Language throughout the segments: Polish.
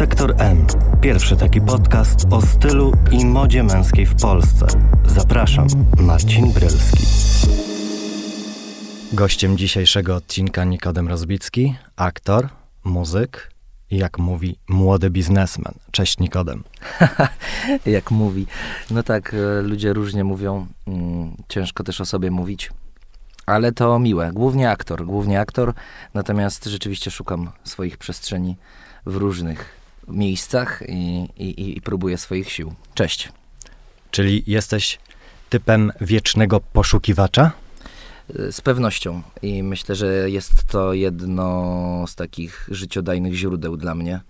Sektor M. Pierwszy taki podcast o stylu i modzie męskiej w Polsce. Zapraszam, Marcin Brylski. Gościem dzisiejszego odcinka Nikodem Rozbicki, aktor, muzyk i jak mówi młody biznesmen. Cześć Nikodem. jak mówi. No tak, e, ludzie różnie mówią. Mm, ciężko też o sobie mówić. Ale to miłe. Głównie aktor, głównie aktor. Natomiast rzeczywiście szukam swoich przestrzeni w różnych miejscach i, i, i próbuję swoich sił. Cześć. Czyli jesteś typem wiecznego poszukiwacza? Z pewnością. I myślę, że jest to jedno z takich życiodajnych źródeł dla mnie.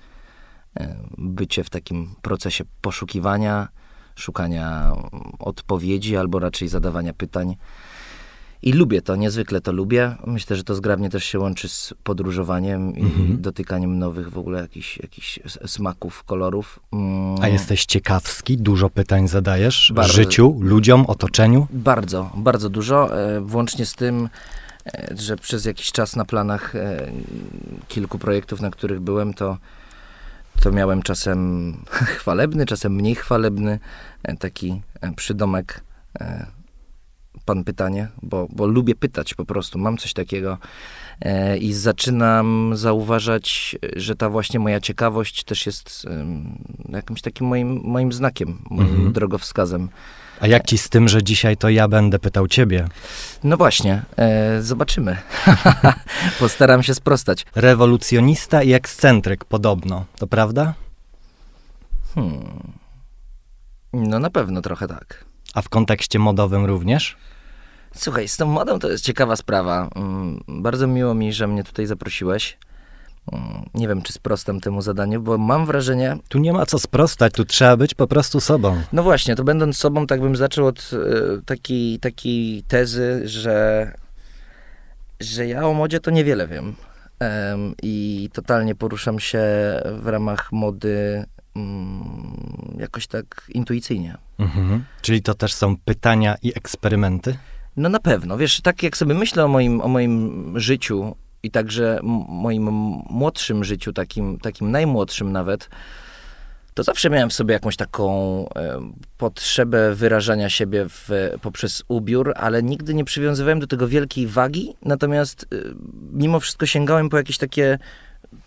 E, bycie w takim procesie poszukiwania, szukania odpowiedzi albo raczej zadawania pytań. I lubię to, niezwykle to lubię. Myślę, że to zgrabnie też się łączy z podróżowaniem i mhm. dotykaniem nowych w ogóle jakichś, jakichś smaków, kolorów. Mm. A jesteś ciekawski? Dużo pytań zadajesz? Bardzo, życiu, ludziom, otoczeniu? Bardzo, bardzo dużo. E, włącznie z tym, e, że przez jakiś czas na planach e, kilku projektów, na których byłem, to, to miałem czasem chwalebny, czasem mniej chwalebny taki przydomek pan pytanie, bo, bo lubię pytać po prostu, mam coś takiego e, i zaczynam zauważać, że ta właśnie moja ciekawość też jest jakimś takim moim, moim znakiem, moim mhm. drogowskazem. A jak ci z tym, że dzisiaj to ja będę pytał ciebie? No właśnie, e, zobaczymy. Postaram się sprostać. Rewolucjonista i ekscentryk podobno, to prawda? Hmm. No na pewno trochę tak. A w kontekście modowym również? Słuchaj, z tą modą to jest ciekawa sprawa. Mm, bardzo miło mi, że mnie tutaj zaprosiłeś. Mm, nie wiem, czy sprostam temu zadaniu, bo mam wrażenie. Tu nie ma co sprostać, tu trzeba być po prostu sobą. No właśnie, to będąc sobą, tak bym zaczął od y, takiej, takiej tezy, że, że ja o modzie to niewiele wiem. I totalnie poruszam się w ramach mody um, jakoś tak intuicyjnie. Mhm. Czyli to też są pytania i eksperymenty? No na pewno. Wiesz, tak jak sobie myślę o moim, o moim życiu i także moim młodszym życiu, takim, takim najmłodszym nawet, to zawsze miałem w sobie jakąś taką e, potrzebę wyrażania siebie w, poprzez ubiór, ale nigdy nie przywiązywałem do tego wielkiej wagi, natomiast e, mimo wszystko sięgałem po jakieś takie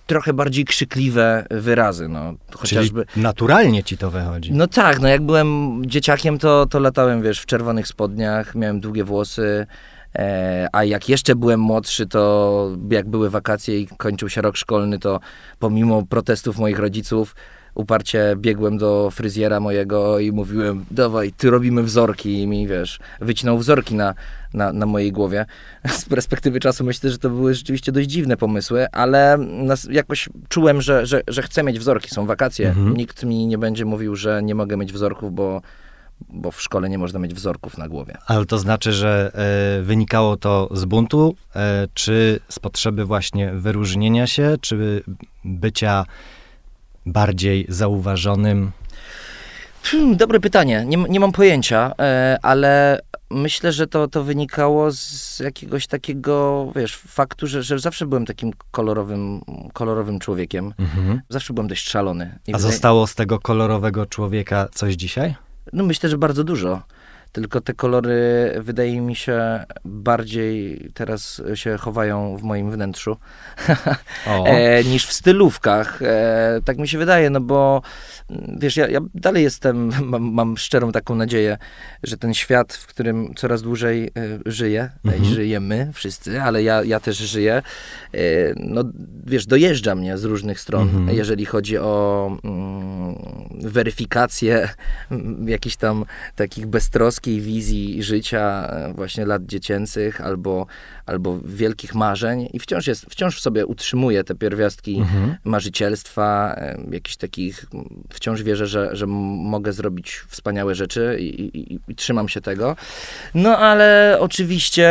trochę bardziej krzykliwe wyrazy. No, chociażby... Czyli naturalnie ci to wychodzi. No tak, no jak byłem dzieciakiem, to, to latałem, wiesz, w czerwonych spodniach, miałem długie włosy, e, a jak jeszcze byłem młodszy, to jak były wakacje i kończył się rok szkolny, to pomimo protestów moich rodziców, uparcie biegłem do fryzjera mojego i mówiłem, dawaj, ty robimy wzorki i mi, wiesz, wycinał wzorki na, na, na mojej głowie. Z perspektywy czasu myślę, że to były rzeczywiście dość dziwne pomysły, ale nas, jakoś czułem, że, że, że chcę mieć wzorki, są wakacje. Mhm. Nikt mi nie będzie mówił, że nie mogę mieć wzorków, bo bo w szkole nie można mieć wzorków na głowie. Ale to znaczy, że e, wynikało to z buntu, e, czy z potrzeby właśnie wyróżnienia się, czy bycia bardziej zauważonym? Hmm, dobre pytanie. Nie, nie mam pojęcia, e, ale myślę, że to, to wynikało z jakiegoś takiego, wiesz, faktu, że, że zawsze byłem takim kolorowym, kolorowym człowiekiem. Mhm. Zawsze byłem dość szalony. I A zostało z tego kolorowego człowieka coś dzisiaj? No myślę, że bardzo dużo. Tylko te kolory wydaje mi się bardziej teraz się chowają w moim wnętrzu e, niż w stylówkach. E, tak mi się wydaje, no bo mm, wiesz, ja, ja dalej jestem, mam, mam, szczerą taką nadzieję, że ten świat, w którym coraz dłużej e, żyję, mhm. żyjemy wszyscy, ale ja, ja też żyję, e, no wiesz, dojeżdża mnie z różnych stron, mhm. jeżeli chodzi o mm, weryfikację mm, jakichś tam takich beztroskich wizji życia e, właśnie lat dziecięcych albo, albo wielkich marzeń i wciąż, jest, wciąż w sobie utrzymuje te pierwiastki mhm. marzycielstwa, e, jakichś takich, wciąż wierzę, że, że mogę zrobić wspaniałe rzeczy i, i, i trzymam się tego. No ale oczywiście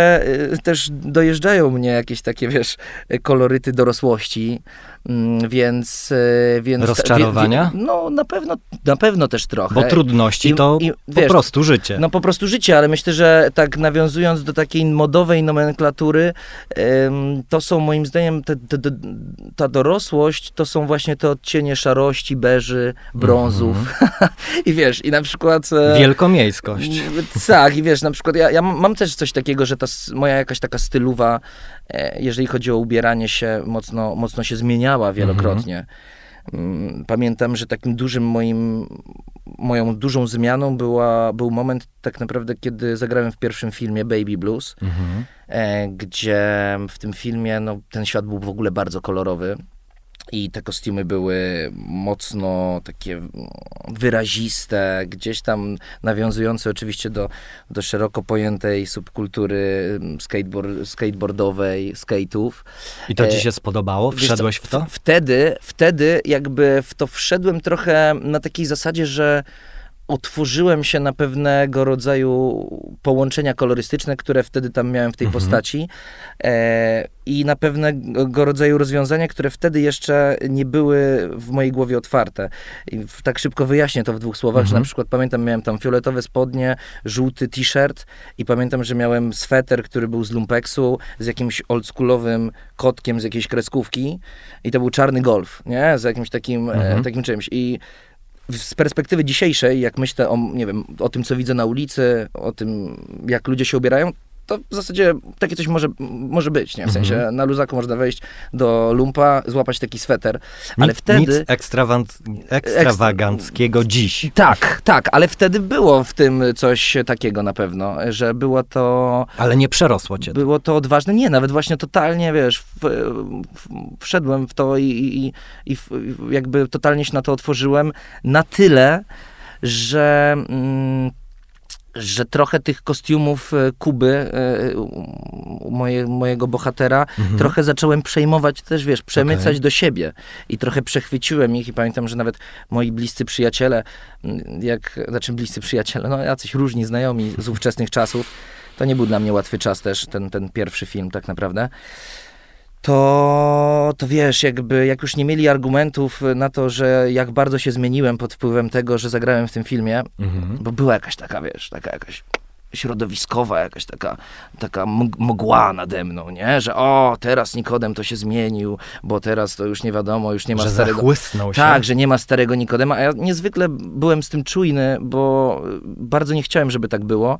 e, też dojeżdżają mnie jakieś takie, wiesz, koloryty dorosłości, Mm, więc, e, więc Rozczarowania? Wie, wie, no na pewno, na pewno też trochę. Bo trudności I, to i, wiesz, po prostu życie. No po prostu życie, ale myślę, że tak nawiązując do takiej modowej nomenklatury, to są moim zdaniem te, te, te, ta dorosłość, to są właśnie te odcienie szarości, beży, brązów. Mm-hmm. I wiesz, i na przykład... E, Wielkomiejskość. Tak, i wiesz, na przykład ja, ja mam też coś takiego, że ta moja jakaś taka styluwa, e, jeżeli chodzi o ubieranie się, mocno, mocno się zmieniała wielokrotnie. Mm-hmm. Pamiętam, że takim dużym moim, moją dużą zmianą była, był moment tak naprawdę, kiedy zagrałem w pierwszym filmie Baby Blues, mm-hmm. gdzie w tym filmie no, ten świat był w ogóle bardzo kolorowy. I te kostiumy były mocno takie wyraziste, gdzieś tam nawiązujące oczywiście do, do szeroko pojętej subkultury mm, skateboard, skateboardowej, skate'ów. I to ci e, się spodobało? Wszedłeś w to? Wtedy, wtedy jakby w to wszedłem trochę na takiej zasadzie, że otworzyłem się na pewnego rodzaju połączenia kolorystyczne, które wtedy tam miałem w tej mhm. postaci e, i na pewnego rodzaju rozwiązania, które wtedy jeszcze nie były w mojej głowie otwarte. I tak szybko wyjaśnię to w dwóch słowach, mhm. że na przykład pamiętam, miałem tam fioletowe spodnie, żółty t-shirt i pamiętam, że miałem sweter, który był z lumpeksu, z jakimś oldschoolowym kotkiem z jakiejś kreskówki i to był czarny golf, nie? Z jakimś takim, e, mhm. e, takim czymś. I z perspektywy dzisiejszej, jak myślę o, nie wiem, o tym, co widzę na ulicy, o tym, jak ludzie się ubierają, to w zasadzie takie coś może, może być, nie? W sensie mm -hmm. na luzaku można wejść do lumpa, złapać taki sweter, ale nic, wtedy... Nic ekstrawaganckiego ekstra... dziś. Tak, tak, ale wtedy było w tym coś takiego na pewno, że było to... Ale nie przerosło cię. Było to odważne, nie, nawet właśnie totalnie, wiesz, w, w, wszedłem w to i, i, i jakby totalnie się na to otworzyłem na tyle, że... Mm, że trochę tych kostiumów e, Kuby, e, moje, mojego bohatera, mhm. trochę zacząłem przejmować też, wiesz, przemycać okay. do siebie. I trochę przechwyciłem ich i pamiętam, że nawet moi bliscy przyjaciele, jak, znaczy bliscy przyjaciele, no jacyś różni znajomi z ówczesnych czasów, to nie był dla mnie łatwy czas też, ten, ten pierwszy film tak naprawdę to, to wiesz, jakby jak już nie mieli argumentów na to, że jak bardzo się zmieniłem pod wpływem tego, że zagrałem w tym filmie, mhm. bo była jakaś taka, wiesz, taka jakaś środowiskowa, jakaś taka, taka mgła nade mną, nie? Że o, teraz Nikodem to się zmienił, bo teraz to już nie wiadomo, już nie ma że starego... się. Tak, że nie ma starego Nikodema, a ja niezwykle byłem z tym czujny, bo bardzo nie chciałem, żeby tak było.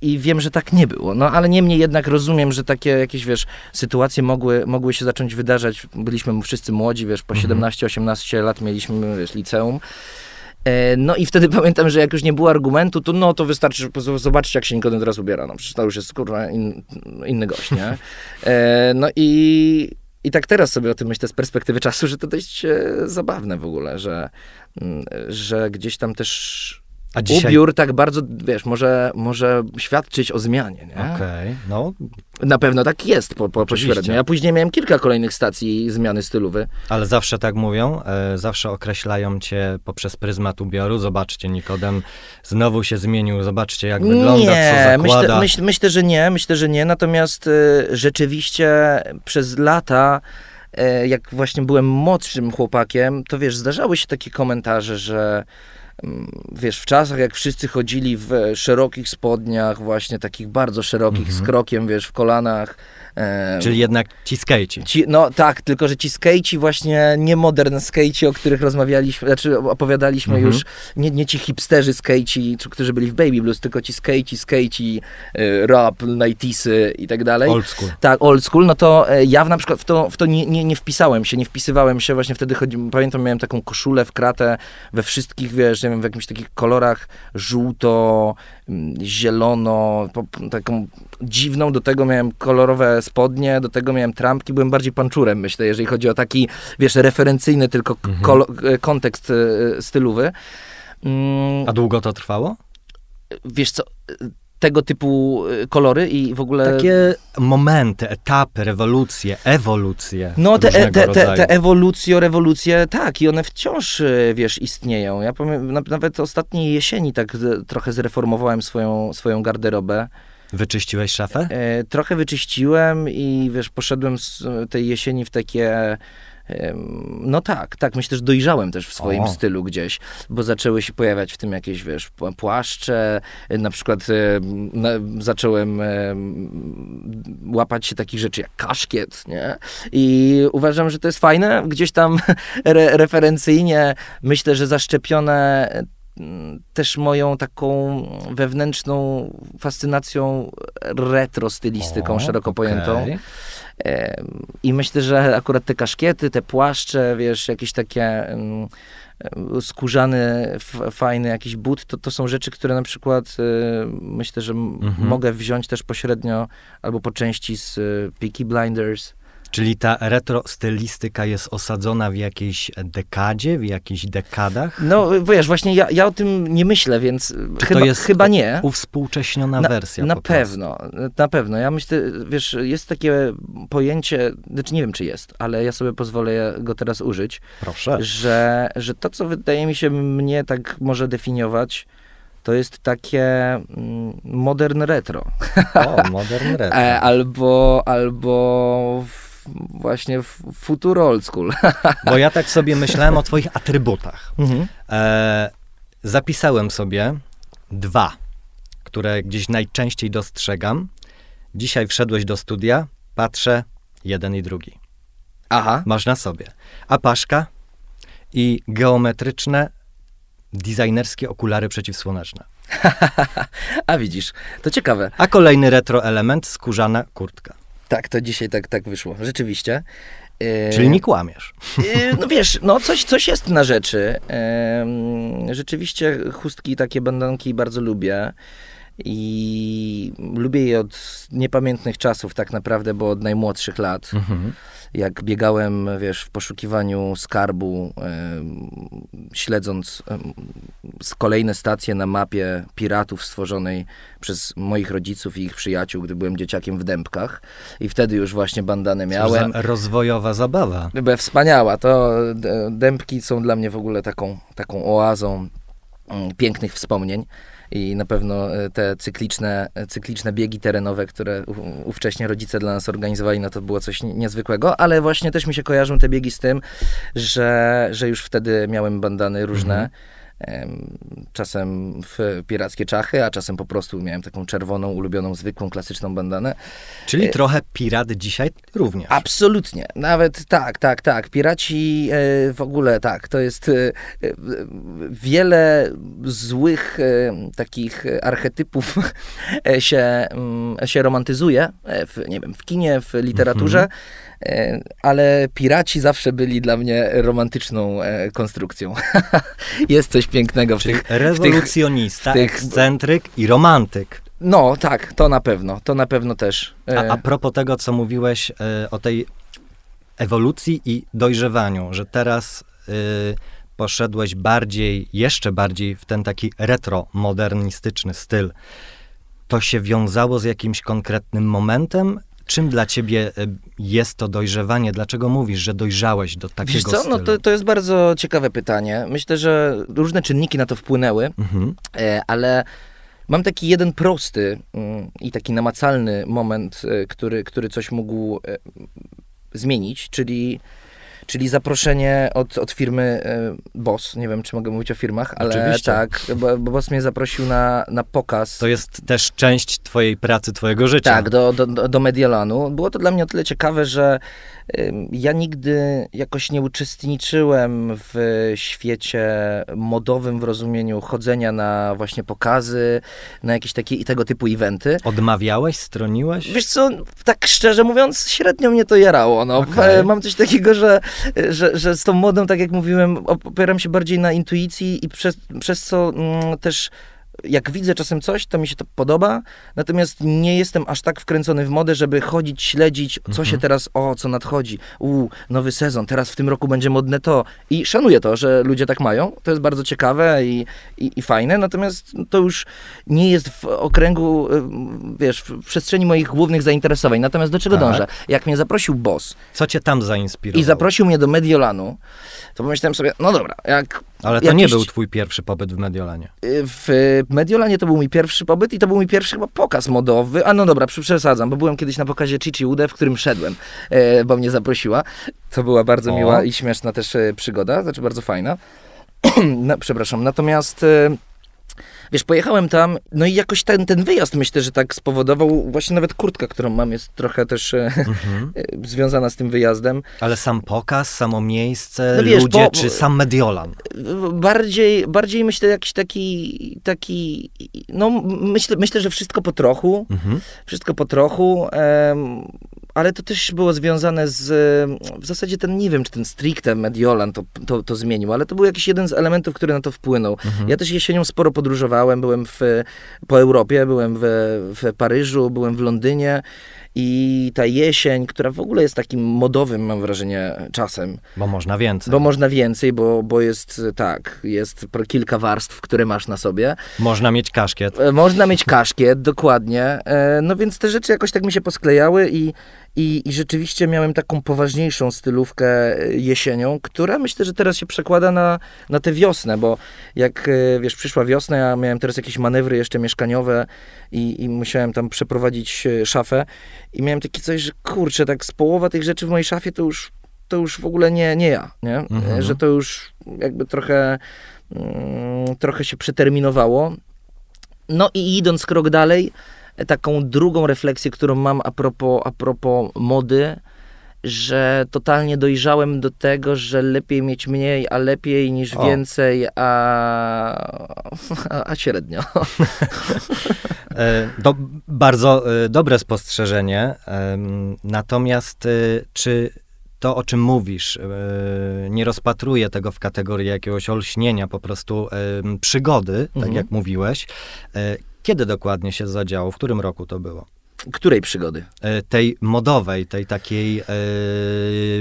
I wiem, że tak nie było. No ale niemniej jednak rozumiem, że takie jakieś, wiesz, sytuacje mogły, mogły się zacząć wydarzać. Byliśmy wszyscy młodzi, wiesz, po 17-18 lat mieliśmy, wiesz, liceum. E, no i wtedy pamiętam, że jak już nie było argumentu, to no to wystarczy zobaczyć, jak się Nikodem teraz ubiera. No przecież to już jest kurwa in, inny gość, nie? E, no i, i tak teraz sobie o tym myślę z perspektywy czasu, że to dość e, zabawne w ogóle, że, mm, że gdzieś tam też a dzisiaj... Ubiór tak bardzo, wiesz, może, może świadczyć o zmianie, nie? Okej, okay, no. Na pewno tak jest po, po, pośrednio. Ja później miałem kilka kolejnych stacji zmiany stylowej. Ale zawsze tak mówią, e, zawsze określają cię poprzez pryzmat ubioru. Zobaczcie, Nikodem znowu się zmienił, zobaczcie jak wygląda, nie, co zakłada. Myślę, myśl, myślę, że nie, myślę, że nie. Natomiast e, rzeczywiście przez lata e, jak właśnie byłem młodszym chłopakiem, to wiesz, zdarzały się takie komentarze, że wiesz, w czasach jak wszyscy chodzili w szerokich spodniach, właśnie takich bardzo szerokich, -hmm. z mhm. krokiem, wiesz, w kolanach, Czyli jednak ci skejci. Ci, no tak, tylko że ci skejci właśnie, nie modern skejci, o których rozmawialiśmy, znaczy opowiadaliśmy mhm. już, nie, nie ci hipsterzy skejci, którzy byli w Baby Blues, tylko ci skejci, skejci, y, rap, nightisy i tak dalej. Old school. Tak, old school, no to e, ja na przykład w to, w to nie, nie, nie wpisałem się, nie wpisywałem się, właśnie wtedy chodzi, pamiętam, miałem taką koszulę w kratę we wszystkich, wiesz, nie wiem, w jakimś takich kolorach żółto, mm, zielono, taką dziwną, do tego miałem kolorowe spodnie, do tego miałem trampki, byłem bardziej panczurem, myślę, jeżeli chodzi o taki, wiesz, referencyjny tylko mhm. E, kontekst e, stylowy. Mm. A długo to trwało? Wiesz co, tego typu e, kolory i w ogóle... Takie momenty, etapy, rewolucje, ewolucje. No te, te, te, te ewolucje, rewolucje, tak i one wciąż, wiesz, istnieją. Ja powiem, nawet ostatniej jesieni tak trochę zreformowałem swoją, swoją garderobę. Wyczyściłeś szafę? E, trochę wyczyściłem i wiesz, poszedłem z tej jesieni w takie no tak, tak, myślę, że dojrzałem też w swoim o. stylu gdzieś, bo zaczęły się pojawiać w tym jakieś, wiesz, płaszcze, na przykład na, zacząłem łapać się takich rzeczy jak kaszkiet, nie? I uważam, że to jest fajne, gdzieś tam re, referencyjnie myślę, że zaszczepione też moją taką wewnętrzną fascynacją retro stylistyką o, szeroko okay. pojętą. I myślę, że akurat te kaszkiety, te płaszcze, wiesz, jakieś takie skórzany, fajny jakiś but, to, to są rzeczy, które na przykład y, myślę, że mhm. mogę wziąć też pośrednio albo po części z Peaky Blinders, Czyli ta retro stylistyka jest osadzona w jakiejś dekadzie, w jakichś dekadach? No wiesz, właśnie ja, ja o tym nie myślę, więc Czy chyba, to jest chyba nie. uwspółcześniona na, wersja Na pewno, na pewno. Ja myślę, wiesz, jest takie pojęcie, znaczy nie wiem czy jest, ale ja sobie pozwolę go teraz użyć. Proszę. Że, że to, co wydaje mi się mnie tak może definiować, to jest takie mm, modern retro. O, modern retro. E, albo, albo właśnie futur old school. Bo ja tak sobie myślałem o twoich atrybutach. Mhm. E, zapisałem sobie dwa, które gdzieś najczęściej dostrzegam. Dzisiaj wszedłeś do studia, patrzę, jeden i drugi. Aha. Masz na sobie. Apaszka i geometryczne, designerskie okulary przeciwsłoneczne. A widzisz, to ciekawe. A kolejny retro element, skórzana kurtka. Tak, to dzisiaj tak, tak wyszło. Rzeczywiście. E, Czyli nie kłamiesz. E, no wiesz, no coś, coś jest na rzeczy. Rzeczywiście chustki, takie bandanki bardzo lubię. I lubię je od niepamiętnych czasów tak naprawdę, bo od najmłodszych lat. Mhm jak biegałem, wiesz, w poszukiwaniu skarbu, śledząc kolejne stacje na mapie piratów stworzonej przez moich rodziców i ich przyjaciół, gdy byłem dzieciakiem w Dębkach. I wtedy już właśnie bandanę miałem. Za rozwojowa zabawa. Wspaniała. To Dębki są dla mnie w ogóle taką, taką oazą mm, pięknych wspomnień i na pewno e, te cykliczne, e, cykliczne biegi terenowe, które ówcześnie rodzice dla nas organizowali, no to było coś niezwykłego, ale właśnie też mi się kojarzą te biegi z tym, że, że już wtedy miałem bandany różne. Mhm czasem w pirackie czachy, a czasem po prostu miałem taką czerwoną, ulubioną, zwykłą, klasyczną bandanę. Czyli e, trochę pirat dzisiaj również. Absolutnie. Nawet tak, tak, tak. Piraci e, w ogóle tak. To jest e, wiele złych takich archetypów się, mm, się romantyzuje w, nie wiem, w kinie, w literaturze. Mhm ale piraci zawsze byli dla mnie romantyczną e, konstrukcją. Jest coś pięknego w Czyli tych... rewolucjonista, w tych, ekscentryk i romantyk. No, tak, to na pewno, to na pewno też. A, a propos tego, co mówiłeś o tej ewolucji i dojrzewaniu, że teraz poszedłeś bardziej, jeszcze bardziej w ten taki retro-modernistyczny styl, to się wiązało z jakimś konkretnym momentem, Czym dla ciebie e, jest to dojrzewanie? Dlaczego mówisz, że dojrzałeś do takiego Wiesz co? Stylu? No to, to jest bardzo ciekawe pytanie. Myślę, że różne czynniki na to wpłynęły, mhm. E, ale mam taki jeden prosty mm, i taki namacalny moment, e, który, który coś mógł zmienić, czyli czyli zaproszenie od, od firmy e, Boss. Nie wiem, czy mogę mówić o firmach, ale Oczywiście. tak, bo, bo Boss mnie zaprosił na, na pokaz. To jest też część twojej pracy, twojego życia. Tak, do, do, do Mediolanu. Było to dla mnie o tyle ciekawe, że ja nigdy jakoś nie uczestniczyłem w świecie modowym w rozumieniu chodzenia na właśnie pokazy, na jakieś takie i tego typu eventy. Odmawiałeś, stroniłeś? Wiesz co, tak szczerze mówiąc, średnio mnie to jarało. No. Okay. Mam coś takiego, że, że, że z tą modą, tak jak mówiłem, opieram się bardziej na intuicji i przez, przez co mm, też jak widzę czasem coś, to mi się to podoba, natomiast nie jestem aż tak wkręcony w modę, żeby chodzić, śledzić, co mhm. się teraz, o, co nadchodzi, u, nowy sezon, teraz w tym roku będzie modne to. I szanuję to, że ludzie tak mają, to jest bardzo ciekawe i, i, i fajne, natomiast to już nie jest w okręgu, y, wiesz, w przestrzeni moich głównych zainteresowań. Natomiast do czego tak. dążę? Jak mnie zaprosił boss. Co cię tam zainspirowało? I zaprosił mnie do Mediolanu, to pomyślałem sobie, no dobra, jak Ale to nie był twój pierwszy pobyt w Mediolanie. W Mediolanie to był mój pierwszy pobyt i to był mój pierwszy chyba pokaz modowy. A no dobra, przesadzam, bo byłem kiedyś na pokazie Cici Ude, w którym szedłem, bo mnie zaprosiła. To była bardzo o. miła i śmieszna też przygoda, znaczy bardzo fajna. no, przepraszam, natomiast wiesz, pojechałem tam, no i jakoś ten, ten wyjazd myślę, że tak spowodował, właśnie nawet kurtka, którą mam, jest trochę też e, mhm. E, związana z tym wyjazdem. Ale sam pokaz, samo miejsce, no wiesz, ludzie, czy sam Mediolan? Bardziej, bardziej myślę jakiś taki, taki no myślę, myślę że wszystko po trochu, mhm. wszystko po trochu. Um, ale to też było związane z, w zasadzie ten, nie wiem, czy ten stricte Mediolan to, to, to zmienił, ale to był jakiś jeden z elementów, który na to wpłynął. Mhm. Ja też jesienią sporo podróżowałem, byłem w, po Europie, byłem w, w Paryżu, byłem w Londynie i ta jesień, która w ogóle jest takim modowym, mam wrażenie, czasem. Bo można więcej. Bo można więcej, bo, bo jest tak, jest kilka warstw, które masz na sobie. Można mieć kaszkiet. E, można mieć kaszkiet, dokładnie. E, no więc te rzeczy jakoś tak mi się posklejały i i, I rzeczywiście miałem taką poważniejszą stylówkę e, jesienią, która myślę, że teraz się przekłada na, na tę wiosnę, bo jak e, wiesz, przyszła wiosna, ja miałem teraz jakieś manewry jeszcze mieszkaniowe i, i musiałem tam przeprowadzić e, szafę i miałem takie coś, że kurczę, tak z połowa tych rzeczy w mojej szafie to już, to już w ogóle nie, nie ja, nie? Mhm. Że to już jakby trochę, mm, trochę się przeterminowało. No i idąc krok dalej, taką drugą refleksję, którą mam a propos, a propos mody, że totalnie dojrzałem do tego, że lepiej mieć mniej, a lepiej niż o. więcej, a, a, średnio. E, do, bardzo e, dobre spostrzeżenie. Natomiast e, czy to, o czym mówisz, nie rozpatruje tego w kategorii jakiegoś olśnienia, po prostu przygody, tak mhm. jak mówiłeś. Kiedy dokładnie się zadziało? W którym roku to było? Której przygody? E, tej modowej, tej takiej e,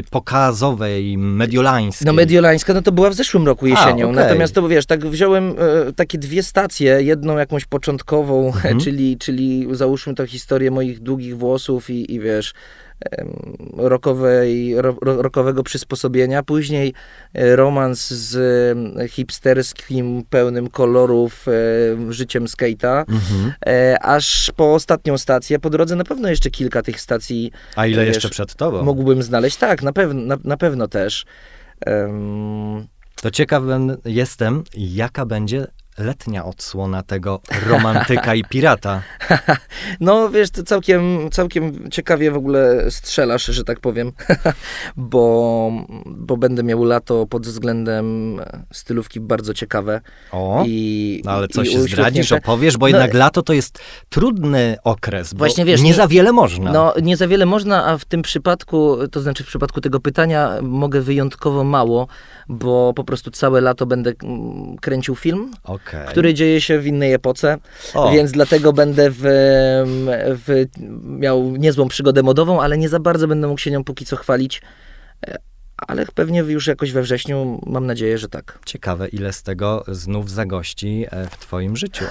pokazowej, mediolańskiej. No mediolańska, no to była w zeszłym roku jesienią. A, okay. Natomiast to wiesz, tak wziąłem e, takie dwie stacje, jedną jakąś początkową, mhm. czyli, czyli załóżmy to historię moich długich włosów i, i wiesz, rockowej, rockowego przysposobienia. Później e, romans z hipsterskim, pełnym kolorów e, życiem skate'a. Mhm. E, aż po ostatnią stację. Po drodze na pewno jeszcze kilka tych stacji. A ile wiesz, jeszcze przed tobą? Mógłbym znaleźć. Tak, na pewno, na, na pewno też. Um, to ciekawym jestem, jaka będzie letnia odsłona tego romantyka i pirata. no wiesz, to całkiem, całkiem ciekawie w ogóle strzelasz, że tak powiem, bo, bo będę miał lato pod względem stylówki bardzo ciekawe. O, i, no ale coś zdradzisz, opowiesz, bo no, jednak lato to jest trudny okres, właśnie wiesz, nie za wiele można. No, nie za wiele można, a w tym przypadku, to znaczy w przypadku tego pytania mogę wyjątkowo mało, bo po prostu całe lato będę mm, kręcił film. Okay okay. który dzieje się w innej epoce, o. więc dlatego będę w, w, miał niezłą przygodę modową, ale nie za bardzo będę mógł się nią póki co chwalić. Ale pewnie już jakoś we wrześniu mam nadzieję, że tak. Ciekawe, ile z tego znów zagości e, w twoim życiu.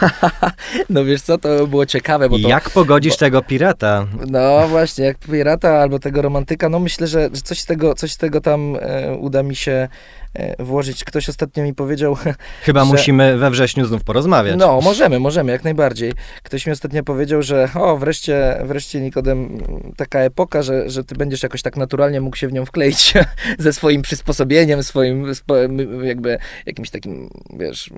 no wiesz co, to było ciekawe. Bo to, jak pogodzisz bo, tego pirata? No właśnie, jak pirata albo tego romantyka, no myślę, że, że coś, z tego, coś z tego tam e, uda mi się E, włożyć. Ktoś ostatnio mi powiedział. Chyba że... musimy we wrześniu znów porozmawiać. No, możemy, możemy, jak najbardziej. Ktoś mi ostatnio powiedział, że o, wreszcie, wreszcie Nikodem, taka epoka, że, że ty będziesz jakoś tak naturalnie mógł się w nią wkleić ze swoim przysposobieniem, swoim jakby jakimś takim, wiesz.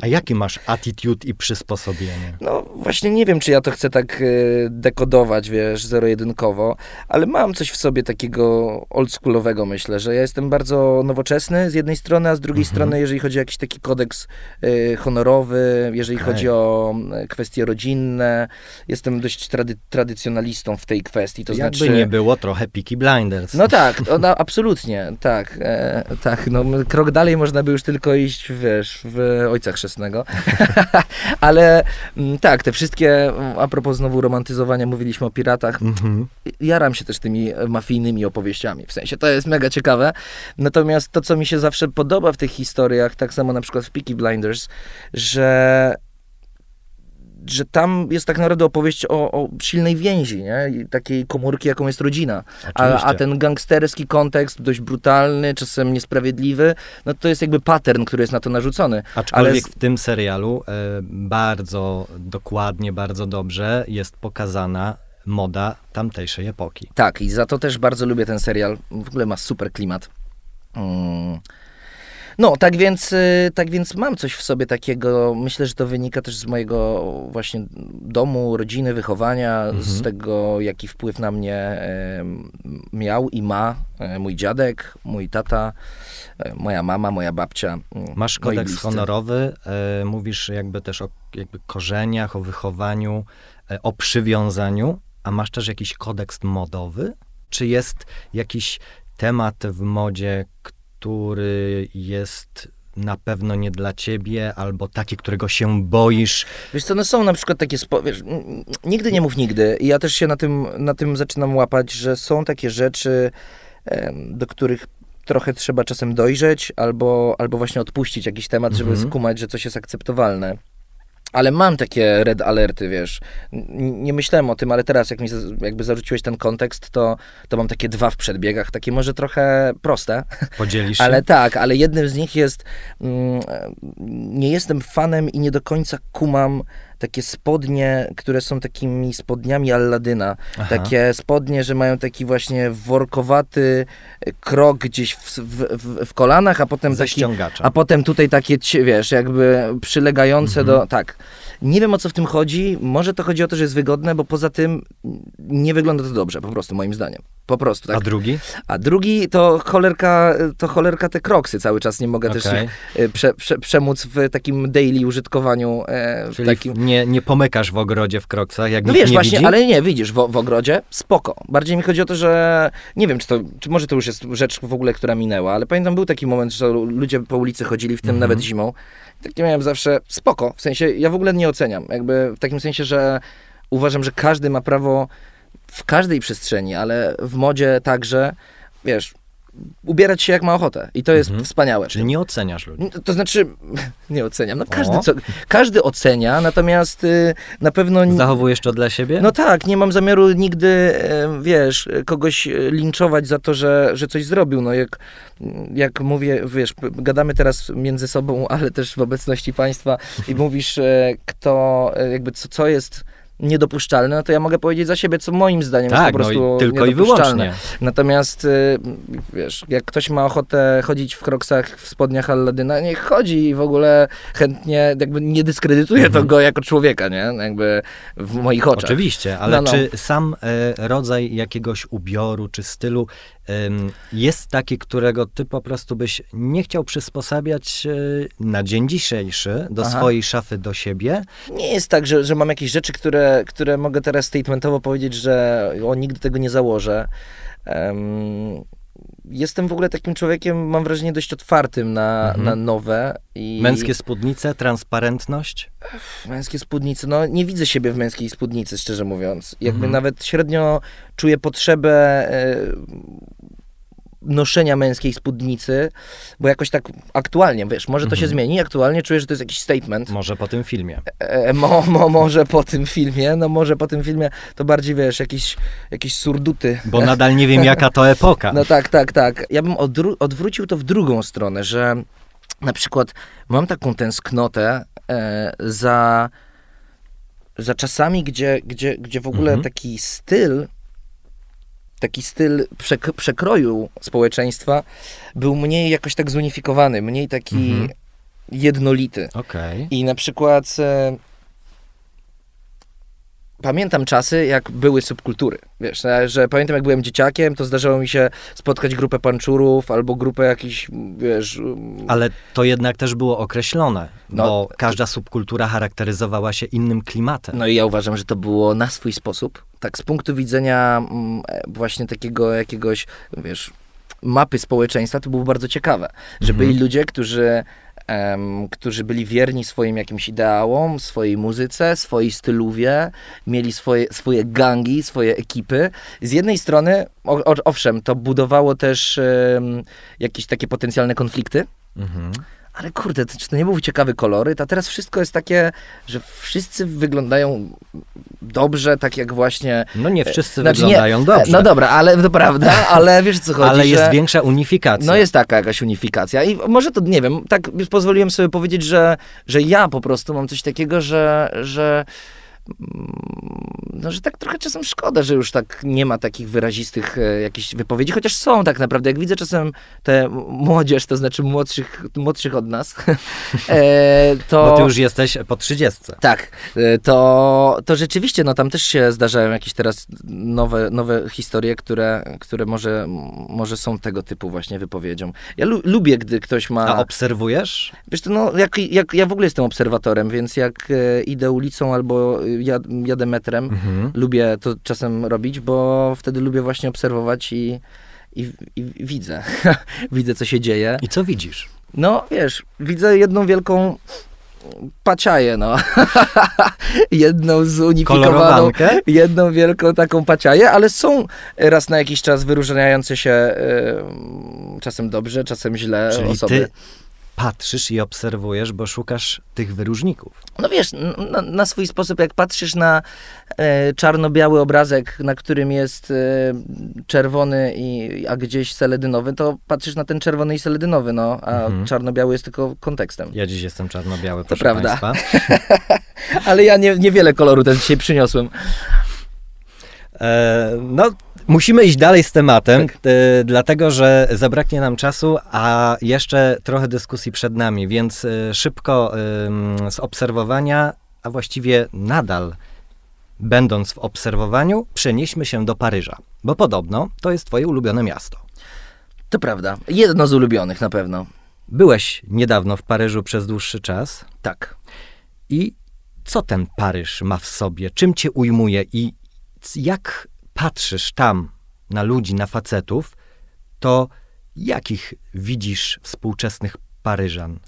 A jaki masz attitude i przysposobienie? No, właśnie nie wiem, czy ja to chcę tak e, dekodować, wiesz, zero-jedynkowo, ale mam coś w sobie takiego oldschoolowego, myślę, że ja jestem bardzo nowoczesny z jednej strony, a z drugiej mhm. strony, jeżeli chodzi o jakiś taki kodeks y, honorowy, jeżeli okay. chodzi o y, kwestie rodzinne, jestem dość trady, tradycjonalistą w tej kwestii. To Jakby znaczy... nie było trochę Peaky Blinders. No tak, no, absolutnie, tak. E, tak, no krok dalej można by już tylko iść, wiesz, w Ojca Chrzestnego. Ale mm, tak, te wszystkie, a propos znowu romantyzowania, mówiliśmy o piratach, mhm. jaram się też tymi mafijnymi opowieściami, w sensie to jest mega ciekawe. Natomiast to, co mi się zawsze podoba w tych historiach, tak samo na przykład w Peaky Blinders, że że tam jest tak naprawdę opowieść o, o silnej więzi, nie? I takiej komórki, jaką jest rodzina. A, a, ten gangsterski kontekst, dość brutalny, czasem niesprawiedliwy, no to jest jakby pattern, który jest na to narzucony. Aczkolwiek Ale... w tym serialu e, bardzo dokładnie, bardzo dobrze jest pokazana moda tamtejszej epoki. Tak, i za to też bardzo lubię ten serial. W ogóle ma super klimat. Mm. No, tak więc, y, tak więc mam coś w sobie takiego. Myślę, że to wynika też z mojego właśnie domu, rodziny, wychowania, mhm. z tego, jaki wpływ na mnie miał i ma e, mój dziadek, mój tata, e, moja mama, moja babcia. Masz kodeks honorowy, e, mówisz jakby też o jakby korzeniach, o wychowaniu, o przywiązaniu, a masz też jakiś kodeks modowy? Czy jest jakiś temat w modzie, który jest na pewno nie dla ciebie, albo taki, którego się boisz. Wiesz co, no są na przykład takie, spo... wiesz, nigdy nie mów nigdy. I ja też się na tym, na tym zaczynam łapać, że są takie rzeczy, do których trochę trzeba czasem dojrzeć, albo, albo właśnie odpuścić jakiś temat, żeby mhm. skumać, że coś jest akceptowalne. Ale mam takie red alerty, wiesz. Nie myślałem o tym, ale teraz, jak mi jakby zarzuciłeś ten kontekst, to, to mam takie dwa w przedbiegach, takie może trochę proste. Podzielisz się? Ale tak, ale jednym z nich jest, mm, nie jestem fanem i nie do końca kumam takie spodnie, które są takimi spodniami Alladyna. Aha. Takie spodnie, że mają taki właśnie workowaty krok gdzieś w, w, w kolanach, a potem taki, a potem tutaj takie, wiesz, jakby przylegające mhm. do, tak. Nie wiem o co w tym chodzi. Może to chodzi o to, że jest wygodne, bo poza tym nie wygląda to dobrze, po prostu moim zdaniem. Po prostu, tak. A drugi? A drugi to cholerka, to cholerka te kroksy cały czas. Nie mogę okay. też ich e, prze, prze, przemóc w takim daily użytkowaniu. E, Czyli takim... nie, nie pomykasz w ogrodzie w kroksach, jak No wiesz, nie właśnie, widzi? ale nie, widzisz, w, w ogrodzie spoko. Bardziej mi chodzi o to, że nie wiem, czy to, czy może to już jest rzecz w ogóle, która minęła, ale pamiętam, był taki moment, że ludzie po ulicy chodzili, w tym mm -hmm. nawet zimą. Takie miałem zawsze spoko. W sensie, ja w ogóle nie oceniam. Jakby w takim sensie, że uważam, że każdy ma prawo w każdej przestrzeni, ale w modzie także, wiesz, ubierać się jak ma ochotę. I to jest mhm. wspaniałe. Czyli nie oceniasz ludzi. To znaczy, nie oceniam. No każdy, co, każdy ocenia, natomiast y, na pewno... Zachowujesz to dla siebie? No tak, nie mam zamiaru nigdy, wiesz, kogoś linczować za to, że, że coś zrobił. No jak, jak mówię, wiesz, gadamy teraz między sobą, ale też w obecności państwa i mówisz, y, kto, y, jakby co, co jest niedopuszczalne, no to ja mogę powiedzieć za siebie, co moim zdaniem tak, jest po prostu no i tylko niedopuszczalne. I wyłącznie. Natomiast y, wiesz, jak ktoś ma ochotę chodzić w kroksach, w spodniach Alladyna, niech chodzi i w ogóle chętnie jakby nie dyskredytuje mhm. to go jako człowieka, nie? Jakby w moich oczach. Oczywiście, ale no, no. czy sam e, rodzaj jakiegoś ubioru czy stylu jest taki, którego ty po prostu byś nie chciał przysposabiać e, na dzień dzisiejszy do Aha. swojej szafy, do siebie? Nie jest tak, że, że mam jakieś rzeczy, które, które mogę teraz statementowo powiedzieć, że o, nigdy tego nie założę. Um, jestem w ogóle takim człowiekiem, mam wrażenie, dość otwartym na, mhm. na nowe. I... Męskie spódnice, transparentność? Męskie spódnice, no nie widzę siebie w męskiej spódnicy, szczerze mówiąc. Jakby mhm. nawet średnio czuję potrzebę e, noszenia męskiej spódnicy, bo jakoś tak aktualnie, wiesz, może to się mhm. zmieni, aktualnie czuję, że to jest jakiś statement. Może po tym filmie. E, e mo, mo, może po tym filmie, no może po tym filmie to bardziej, wiesz, jakieś, jakieś surduty. Bo nadal nie wiem, jaka to epoka. No tak, tak, tak. Ja bym odwrócił to w drugą stronę, że na przykład mam taką tęsknotę e, za, za czasami, gdzie, gdzie, gdzie w ogóle mhm. taki styl taki styl przek przekroju społeczeństwa był mniej jakoś tak zunifikowany, mniej taki mhm. jednolity. Okay. I na przykład e, pamiętam czasy, jak były subkultury. Wiesz, że pamiętam, jak byłem dzieciakiem, to zdarzało mi się spotkać grupę panczurów albo grupę jakichś, wiesz... Ale to jednak też było określone, no, bo każda subkultura charakteryzowała się innym klimatem. No i ja uważam, że to było na swój sposób. Tak, z punktu widzenia mm, e, właśnie takiego jakiegoś, wiesz, mapy społeczeństwa, to było bardzo ciekawe, że mhm. byli ludzie, którzy um, którzy byli wierni swoim jakimś ideałom, swojej muzyce, swojej styluwie, mieli swoje, swoje gangi, swoje ekipy. Z jednej strony, o, owszem, to budowało też um, jakieś takie potencjalne konflikty, mhm ale kurde, to, czy to nie był ciekawy koloryt, a teraz wszystko jest takie, że wszyscy wyglądają dobrze, tak jak właśnie... No nie wszyscy znaczy, wyglądają nie, dobrze. No dobra, ale to prawda, ale wiesz co chodzi, Ale jest że, większa unifikacja. No jest taka jakaś unifikacja i może to, nie wiem, tak pozwoliłem sobie powiedzieć, że, że ja po prostu mam coś takiego, że, że no, że tak trochę czasem szkoda, że już tak nie ma takich wyrazistych e, jakichś wypowiedzi, chociaż są tak naprawdę. Jak widzę czasem tę młodzież, to znaczy młodszych, młodszych od nas, e, to... Bo ty już jesteś po trzydziestce. Tak, e, to, to rzeczywiście, no tam też się zdarzają jakieś teraz nowe, nowe historie, które, które może, może są tego typu właśnie wypowiedzią. Ja lu lubię, gdy ktoś ma... A obserwujesz? Wiesz, to no, jak, jak, ja w ogóle jestem obserwatorem, więc jak e, idę ulicą albo jad, jadę metrem. Mhm. Lubię to czasem robić, bo wtedy lubię właśnie obserwować i, i, i widzę. widzę, co się dzieje. I co widzisz? No, wiesz, widzę jedną wielką paciaję, no. jedną zunifikowaną, jedną wielką taką paciaję, ale są raz na jakiś czas wyróżniające się y, czasem dobrze, czasem źle Czyli osoby. Ty patrzysz i obserwujesz, bo szukasz tych wyróżników. No wiesz, na, na swój sposób, jak patrzysz na e, czarno-biały obrazek, na którym jest e, czerwony, i, a gdzieś seledynowy, to patrzysz na ten czerwony i seledynowy, no, a mhm. czarno-biały jest tylko kontekstem. Ja dziś jestem czarno-biały, to prawda. Ale ja nie, niewiele koloru też dzisiaj przyniosłem. E, no, Musimy iść dalej z tematem, tak. y, dlatego że zabraknie nam czasu, a jeszcze trochę dyskusji przed nami, więc y, szybko y, z obserwowania, a właściwie nadal będąc w obserwowaniu, przenieśmy się do Paryża, bo podobno to jest twoje ulubione miasto. To prawda. Jedno z ulubionych na pewno. Byłeś niedawno w Paryżu przez dłuższy czas. Tak. I co ten Paryż ma w sobie? Czym cię ujmuje i jak patrzysz tam na ludzi, na facetów, to jakich widzisz współczesnych Paryżan?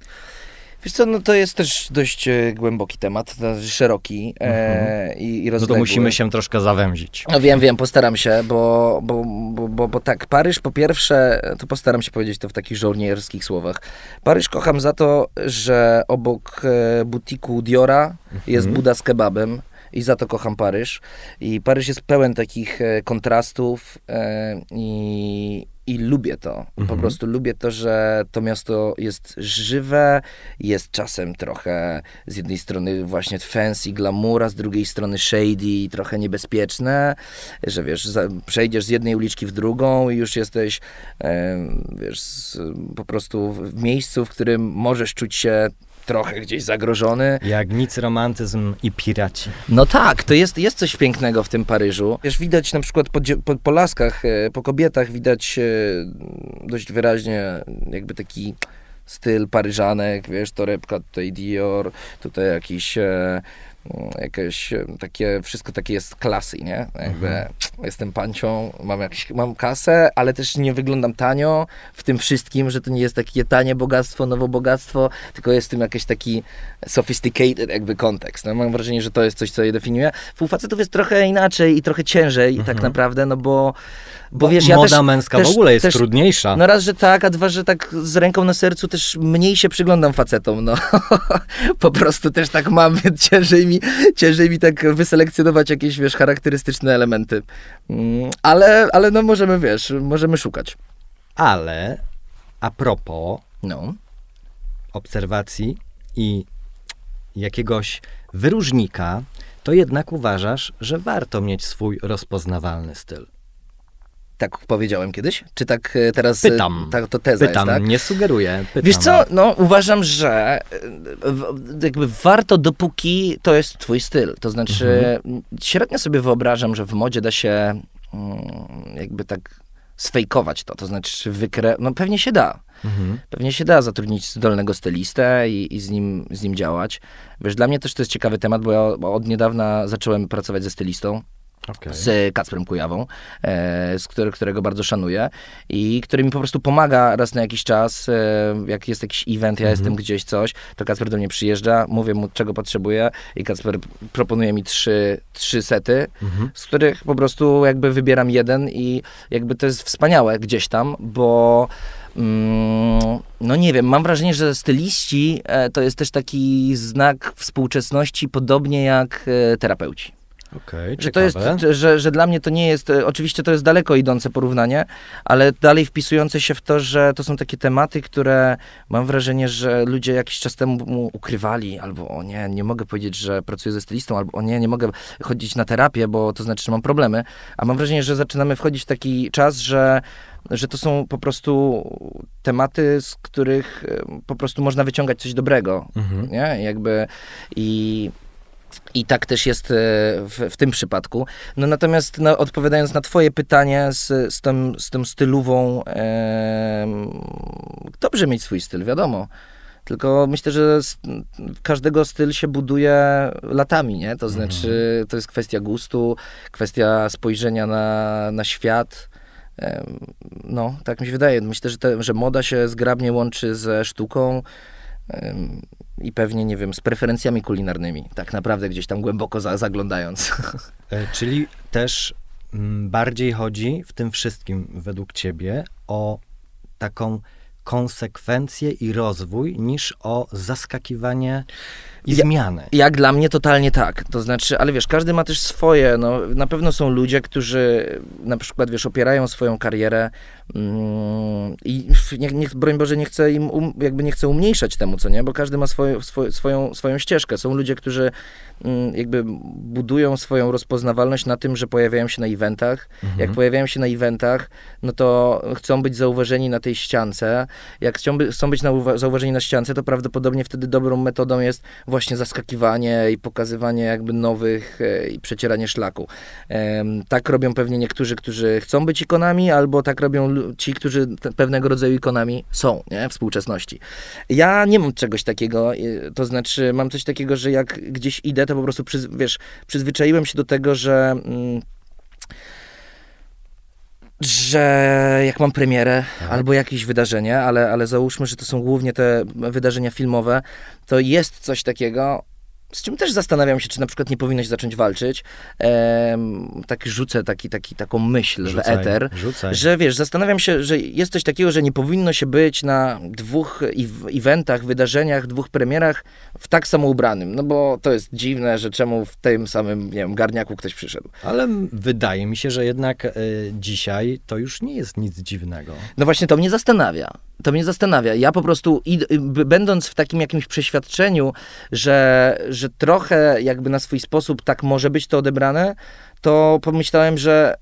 Wiesz co, no to jest też dość e, głęboki temat, szeroki e, mhm. i, i rozległy. No to musimy się troszkę zawęzić. No wiem, wiem, postaram się, bo, bo, bo, bo, bo tak, Paryż po pierwsze, to postaram się powiedzieć to w takich żołnierskich słowach. Paryż kocham za to, że obok e, butiku Diora mhm. jest Buda z kebabem i za to kocham Paryż. I Paryż jest pełen takich e, kontrastów e, i, i lubię to. Mhm. Po prostu lubię to, że to miasto jest żywe, jest czasem trochę z jednej strony właśnie fancy, glamour, a z drugiej strony shady, trochę niebezpieczne, że wiesz, za, przejdziesz z jednej uliczki w drugą i już jesteś e, wiesz, po prostu w miejscu, w którym możesz czuć się trochę gdzieś zagrożony. Jak nic romantyzm i piraci. No tak, to jest, jest coś pięknego w tym Paryżu. Wiesz, widać na przykład po, po, po laskach, e, po kobietach widać e, dość wyraźnie jakby taki styl paryżanek, wiesz, torebka tutaj Dior, tutaj jakiś e, jakieś takie, wszystko takie jest klasy, nie? Jakby mhm. jestem pancią, mam, jakiś, mam kasę, ale też nie wyglądam tanio w tym wszystkim, że to nie jest takie tanie bogactwo, nowo bogactwo, tylko jest w tym jakiś taki sophisticated jakby kontekst. No, mam wrażenie, że to jest coś, co je definiuje. U facetów jest trochę inaczej i trochę ciężej tak mhm. tak naprawdę, no bo bo wiesz, ja Moda też, męska też, w ogóle jest też, trudniejsza. No raz, że tak, a dwa, że tak z ręką na sercu też mniej się przyglądam facetom, no. po prostu też tak mam, więc ciężej mi, ciężej mi tak wyselekcjonować jakieś, wiesz, charakterystyczne elementy. Mm, ale, ale no możemy, wiesz, możemy szukać. Ale a propos no. obserwacji i jakiegoś wyróżnika, to jednak uważasz, że warto mieć swój rozpoznawalny styl. Tak powiedziałem kiedyś? Czy tak e, teraz... E, pytam. Tak, to teza pytam, jest, tak? nie sugeruję. Pytam. Wiesz co, no uważam, że e, jakby warto dopóki to jest twój styl. To znaczy mhm. średnio sobie wyobrażam, że w modzie da się mm, jakby tak sfejkować to, to znaczy wykre... No pewnie się da. Mhm. Pewnie się da zatrudnić zdolnego stylistę i, i, z, nim, z nim działać. Wiesz, dla mnie też to jest ciekawy temat, bo ja od niedawna zacząłem pracować ze stylistą okay. z Kacprem Kujawą, e, z którego bardzo szanuję i który mi po prostu pomaga raz na jakiś czas, e, jak jest jakiś event, ja mm -hmm. jestem gdzieś coś, to Kacper do mnie przyjeżdża, mówię mu czego potrzebuję i Kacper proponuje mi trzy, trzy sety, mm -hmm. z których po prostu jakby wybieram jeden i jakby to jest wspaniałe gdzieś tam, bo Mm, no nie wiem, mam wrażenie, że styliści e, to jest też taki znak współczesności, podobnie jak terapeuci. Okay, że to jest, że, że dla mnie to nie jest, e, oczywiście to jest daleko idące porównanie, ale dalej wpisujące się w to, że to są takie tematy, które mam wrażenie, że ludzie jakiś czas temu ukrywali, albo o nie, nie mogę powiedzieć, że pracuję ze stylistą, albo o nie, nie mogę chodzić na terapię, bo to znaczy, że mam problemy, a mam wrażenie, że zaczynamy wchodzić w taki czas, że że to są po prostu tematy, z których e, po prostu można wyciągać coś dobrego, mhm. nie? Jakby i i tak też jest e, w, w tym przypadku. No natomiast no, odpowiadając na twoje pytanie z, z, tym, z tym stylową, e, dobrze mieć swój styl, wiadomo. Tylko myślę, że każdego styl się buduje latami, nie? To znaczy, mhm. to jest kwestia gustu, kwestia spojrzenia na, na świat. No, tak mi się wydaje. Myślę, że, te, że moda się zgrabnie łączy ze sztuką i pewnie, nie wiem, z preferencjami kulinarnymi, tak naprawdę gdzieś tam głęboko za, zaglądając. E, czyli też mm, bardziej chodzi w tym wszystkim, według ciebie, o taką konsekwencję i rozwój, niż o zaskakiwanie i ja, zmiany. Jak dla mnie totalnie tak. To znaczy, ale wiesz, każdy ma też swoje. No, na pewno są ludzie, którzy na przykład, wiesz, opierają swoją karierę i nie, nie, broń Boże, nie chcę im, um, jakby nie chcę umniejszać temu, co nie, bo każdy ma swoje, swoje, swoją, swoją ścieżkę. Są ludzie, którzy mm, jakby budują swoją rozpoznawalność na tym, że pojawiają się na eventach. Mhm. Jak pojawiają się na eventach, no to chcą być zauważeni na tej ściance. Jak chcą, by, chcą być na, zauważeni na ściance, to prawdopodobnie wtedy dobrą metodą jest właśnie zaskakiwanie i pokazywanie jakby nowych e, i przecieranie szlaku. Tak robią pewnie niektórzy, którzy chcą być ikonami, albo tak robią ci, którzy pewnego rodzaju ikonami są nie? w współczesności. Ja nie mam czegoś takiego, to znaczy mam coś takiego, że jak gdzieś idę, to po prostu, przyz, wiesz, przyzwyczaiłem się do tego, że... Mm, że jak mam premierę tak. albo jakieś wydarzenie, ale, ale załóżmy, że to są głównie te wydarzenia filmowe, to jest coś takiego, z czym też zastanawiam się, czy na przykład nie powinnoś zacząć walczyć. Ehm, tak rzucę taki, taki, taką myśl rzucaj, w eter, rzucaj. że wiesz, zastanawiam się, że jest coś takiego, że nie powinno się być na dwóch eventach, wydarzeniach, dwóch premierach w tak samo ubranym, no bo to jest dziwne, że czemu w tym samym, nie wiem, garniaku ktoś przyszedł. Ale wydaje mi się, że jednak y, dzisiaj to już nie jest nic dziwnego. No właśnie to mnie zastanawia. To mnie zastanawia. Ja po prostu, będąc w takim jakimś przeświadczeniu, że, że trochę jakby na swój sposób tak może być to odebrane, to pomyślałem, że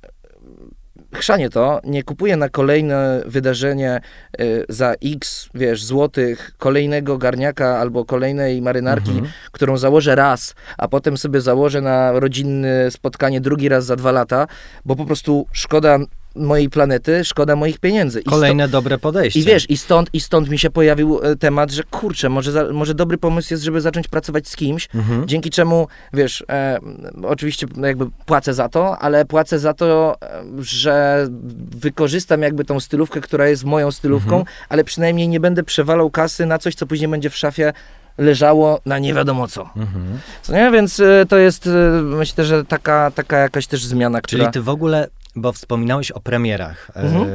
chrzanie to, nie kupuję na kolejne wydarzenie y, za x, wiesz, złotych kolejnego garniaka albo kolejnej marynarki, mhm. którą założę raz, a potem sobie założę na rodzinne spotkanie drugi raz za dwa lata, bo po prostu szkoda mojej planety, szkoda moich pieniędzy. I Kolejne stąd, dobre podejście. I wiesz, i stąd, i stąd mi się pojawił e, temat, że kurczę, może, za, może dobry pomysł jest, żeby zacząć pracować z kimś, mhm. dzięki czemu, wiesz, e, oczywiście jakby płacę za to, ale płacę za to, e, że wykorzystam jakby tą stylówkę, która jest moją stylówką, mhm. ale przynajmniej nie będę przewalał kasy na coś, co później będzie w szafie leżało na nie wiadomo co. Mhm. co nie? Więc y, to jest, y, myślę, że taka, taka jakaś też zmiana, która... Czyli ty w ogóle bo wspominałeś o premierach. E, mhm. E,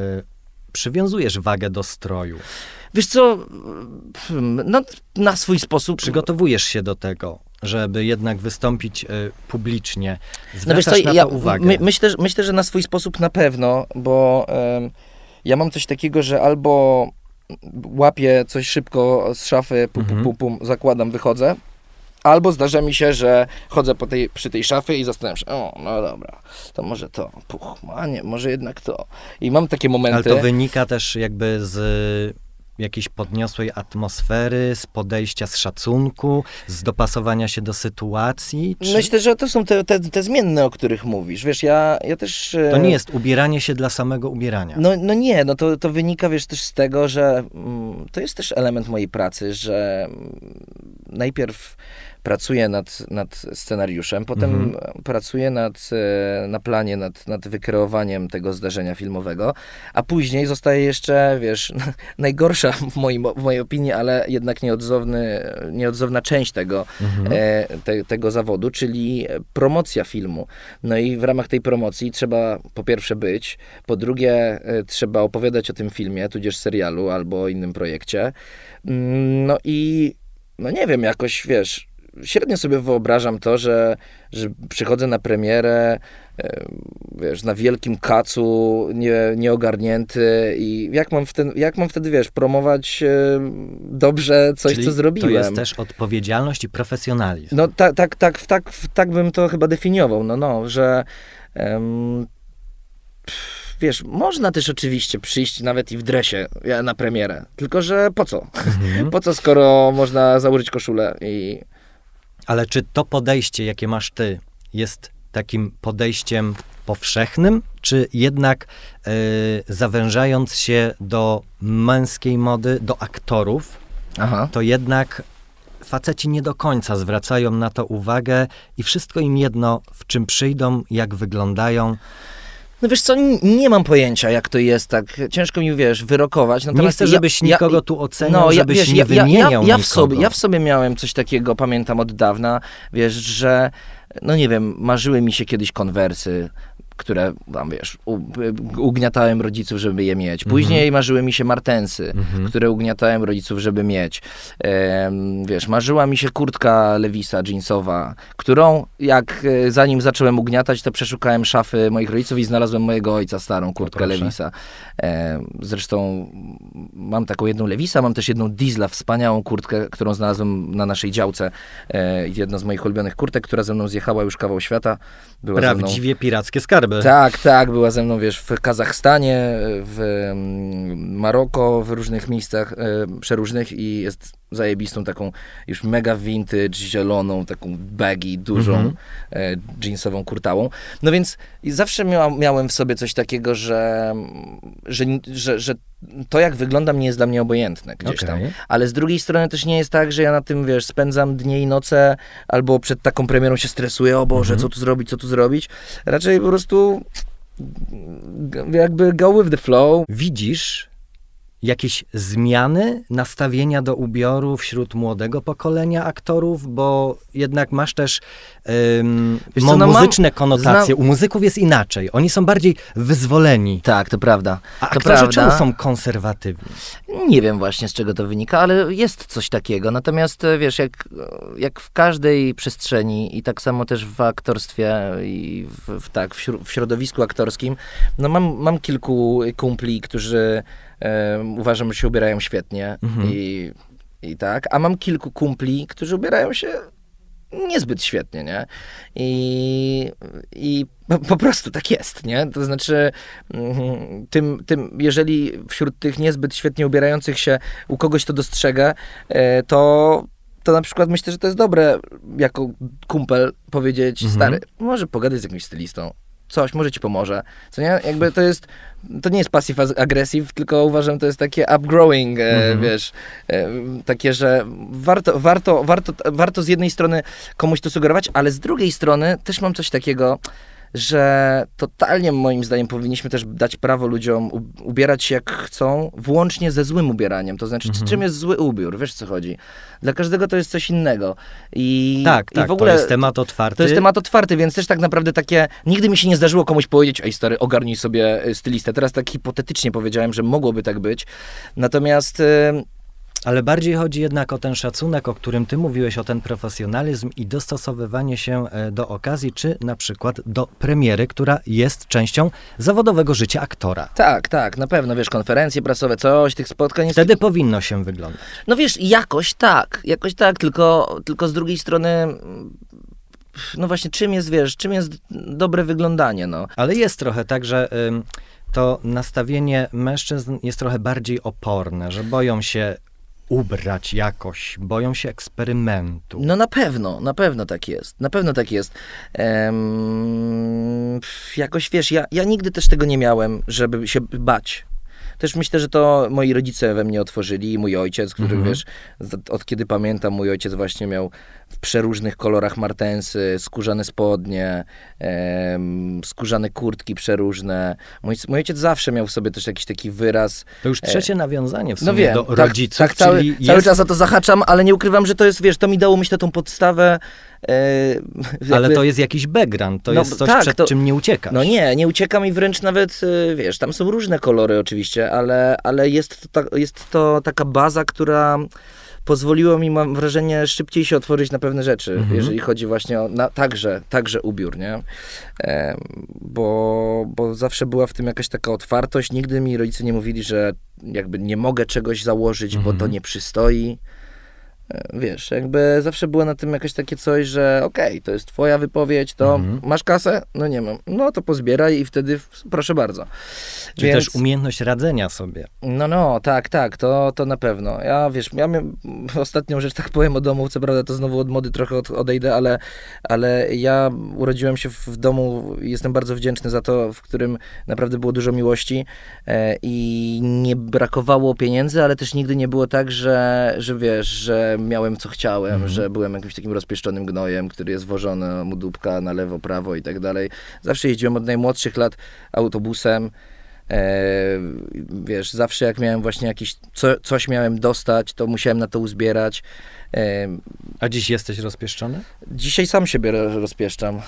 przywiązujesz wagę do stroju. Wiesz co, no, na swój sposób. Przygotowujesz się do tego, żeby jednak wystąpić y, publicznie. Zwracasz no wiesz co, na ja, to uwagę. My, myślę, myślę, że na swój sposób na pewno, bo y, ja mam coś takiego, że albo łapię coś szybko z szafy, pum, pum, mhm. pum, pum, zakładam, wychodzę, Albo zdarza mi się, że chodzę po tej, przy tej szafie i zastanawiam się, o, no dobra, to może to, puch, a nie, może jednak to. I mam takie momenty. Ale to wynika też jakby z jakiejś podniosłej atmosfery, z podejścia z szacunku, z dopasowania się do sytuacji? Czy... Myślę, że to są te, te, te, zmienne, o których mówisz. Wiesz, ja, ja też... To nie jest ubieranie się dla samego ubierania. No, no nie, no to, to wynika, wiesz, też z tego, że mm, to jest też element mojej pracy, że najpierw pracuję nad, nad scenariuszem, potem mhm. pracuję nad, e, na planie, nad, nad wykreowaniem tego zdarzenia filmowego, a później zostaje jeszcze, wiesz, najgorsza w, moim, w mojej opinii, ale jednak nieodzowny, nieodzowna część tego, mhm. e, te, tego zawodu, czyli promocja filmu. No i w ramach tej promocji trzeba po pierwsze być, po drugie e, trzeba opowiadać o tym filmie, tudzież serialu albo innym projekcie. Mm, no i no nie wiem, jakoś wiesz, średnio sobie wyobrażam to, że, że przychodzę na premierę, e, wiesz, na wielkim kacu, nie, nieogarnięty i jak mam, wtedy, jak mam wtedy, wiesz, promować e, dobrze coś, Czyli co zrobiłem. to jest też odpowiedzialność i profesjonalizm. No tak, tak, tak, tak, tak bym to chyba definiował, no, no, że um, wiesz, można też oczywiście przyjść nawet i w dresie na premierę, tylko że po co? Mhm. Po co, skoro można założyć koszulę i ale czy to podejście, jakie masz ty, jest takim podejściem powszechnym, czy jednak yy, zawężając się do męskiej mody, do aktorów, Aha. to jednak faceci nie do końca zwracają na to uwagę i wszystko im jedno, w czym przyjdą, jak wyglądają. No wiesz co, nie mam pojęcia, jak to jest, tak ciężko mi, wiesz, wyrokować. Natomiast nie chcę, żebyś ja, nikogo tu oceniał, no, ja, żebyś wiesz, nie ja, wymieniał ja, ja, w sobie, ja w sobie miałem coś takiego, pamiętam od dawna, wiesz, że no nie wiem, marzyły mi się kiedyś konwersy, które tam wiesz, u, ugniatałem rodziców, żeby je mieć. Później mhm. marzyły mi się martensy, mhm. które ugniatałem rodziców, żeby mieć. Wiesz, marzyła mi się kurtka Lewisa jeansowa, którą jak e, zanim zacząłem ugniatać, to przeszukałem szafy moich rodziców i znalazłem mojego ojca starą kurtkę Lewisa. Zresztą mam taką jedną Lewisa, mam też jedną Diesla, wspaniałą kurtkę, którą znalazłem na naszej działce. E, jedna z moich ulubionych kurtek, która ze mną zjechała już kawał świata. Była Prawdziwie pirackie skarby. Tak, tak, była ze mną, wiesz, w Kazachstanie, w mm, Maroko, w różnych miejscach e, przeróżnych i jest zajebistą taką już mega vintage, zieloną, taką baggy, dużą, mm -hmm. e, jeansową kurtałą. No więc zawsze miała, miałem w sobie coś takiego, że, że, że, że to, jak wyglądam, nie jest dla mnie obojętne gdzieś okay. tam. Ale z drugiej strony też nie jest tak, że ja na tym, wiesz, spędzam dnie i noce, albo przed taką premierą się stresuję, o Boże, mm -hmm. co tu zrobić, co tu zrobić. Raczej po prostu jakby go with the flow. Widzisz jakieś zmiany nastawienia do ubioru wśród młodego pokolenia aktorów, bo jednak masz też um, co, no muzyczne mam, konotacje. U muzyków jest inaczej. Oni są bardziej wyzwoleni. Tak, to prawda. A to aktorzy prawda. czemu są konserwatywni? Nie wiem właśnie z czego to wynika, ale jest coś takiego. Natomiast e, wiesz, jak, jak w każdej przestrzeni i tak samo też w aktorstwie i w, w tak, w, w środowisku aktorskim, no mam, mam kilku kumpli, którzy uważam, że się ubierają świetnie mhm. i, i tak. A mam kilku kumpli, którzy ubierają się niezbyt świetnie, nie? I, i po prostu tak jest, nie? To znaczy, mm, tym, tym, jeżeli wśród tych niezbyt świetnie ubierających się u kogoś to dostrzega, e, to, to na przykład myślę, że to jest dobre jako kumpel powiedzieć, mhm. stary, może pogadaj z jakimś stylistą, coś, może ci pomoże. Co nie? Jakby to jest, to nie jest passive aggressive, tylko uważam, to jest takie upgrowing, e, mhm. wiesz, e, takie, że warto, warto, warto, warto z jednej strony komuś to sugerować, ale z drugiej strony też mam coś takiego, że totalnie moim zdaniem powinniśmy też dać prawo ludziom ubierać się jak chcą, włącznie ze złym ubieraniem. To znaczy, mhm. czym jest zły ubiór? Wiesz co chodzi? Dla każdego to jest coś innego. I, tak, i tak, w ogóle to jest temat otwarty. To jest temat otwarty, więc też tak naprawdę takie, nigdy mi się nie zdarzyło komuś powiedzieć, ej stary, ogarnij sobie y, stylistę. Teraz tak hipotetycznie powiedziałem, że mogłoby tak być. Natomiast... Yy, ale bardziej chodzi jednak o ten szacunek, o którym ty mówiłeś, o ten profesjonalizm i dostosowywanie się e, do okazji, czy na przykład do premiery, która jest częścią zawodowego życia aktora. Tak, tak, na pewno, wiesz, konferencje prasowe, coś, tych spotkań. Wtedy powinno się wyglądać. No wiesz, jakoś tak, jakoś tak, tylko, tylko z drugiej strony no właśnie, czym jest, wiesz, czym jest dobre wyglądanie, no. Ale jest trochę tak, że to nastawienie mężczyzn jest trochę bardziej oporne, że boją się ubrać jakoś, boją się eksperymentu. No na pewno, na pewno tak jest, na pewno tak jest. Ehm, jakoś wiesz, ja, ja nigdy też tego nie miałem, żeby się bać. też myślę, że to moi rodzice we mnie otworzyli, mój ojciec, który mhm. wiesz, od kiedy pamiętam, mój ojciec właśnie miał w przeróżnych kolorach martensy, skórzane spodnie, skórzane kurtki przeróżne. Mój, mój ojciec zawsze miał w sobie też jakiś taki wyraz. To już trzecie e... nawiązanie w no sumie no wiem, do tak, rodziców. Tak, cały, cały czas o to zahaczam, ale nie ukrywam, że to jest, wiesz, to mi dało myślę tą podstawę. Jakby... Ale to jest jakiś background, to no, jest coś, tak, przed to... czym nie uciekasz. No nie, nie uciekam i wręcz nawet, e, wiesz, tam są różne kolory oczywiście, ale, ale jest, to, jest to taka baza, która pozwoliło mi, mam wrażenie, szybciej się otworzyć na pewne rzeczy, mhm. jeżeli chodzi właśnie o na, także, także ubiór, nie? E, bo, bo zawsze była w tym jakaś taka otwartość. Nigdy mi rodzice nie mówili, że jakby nie mogę czegoś założyć, mhm. bo to mhm. nie przystoi. E, wiesz, jakby zawsze było na tym jakieś takie coś, że okej, okay, to jest twoja wypowiedź, to mhm. masz kasę? No nie mam. No to pozbieraj i wtedy proszę bardzo. Czyli Więc... też umiejętność radzenia sobie. No, no, tak, tak, to, to na pewno. Ja, wiesz, ja miałem ostatnią rzecz, tak powiem o domu, co prawda to znowu od mody trochę od, odejdę, ale, ale ja urodziłem się w domu, jestem bardzo wdzięczny za to, w którym naprawdę było dużo miłości e, i nie brakowało pieniędzy, ale też nigdy nie było tak, że, że wiesz, że miałem co chciałem, mm. że byłem jakimś takim rozpieszczonym gnojem, który jest wożony mu dupka na lewo, prawo i tak dalej. Zawsze jeździłem od najmłodszych lat autobusem. E, wiesz, zawsze jak miałem właśnie jakiś, co, coś miałem dostać, to musiałem na to uzbierać. E, A dziś jesteś rozpieszczony? Dzisiaj sam siebie rozpieszczam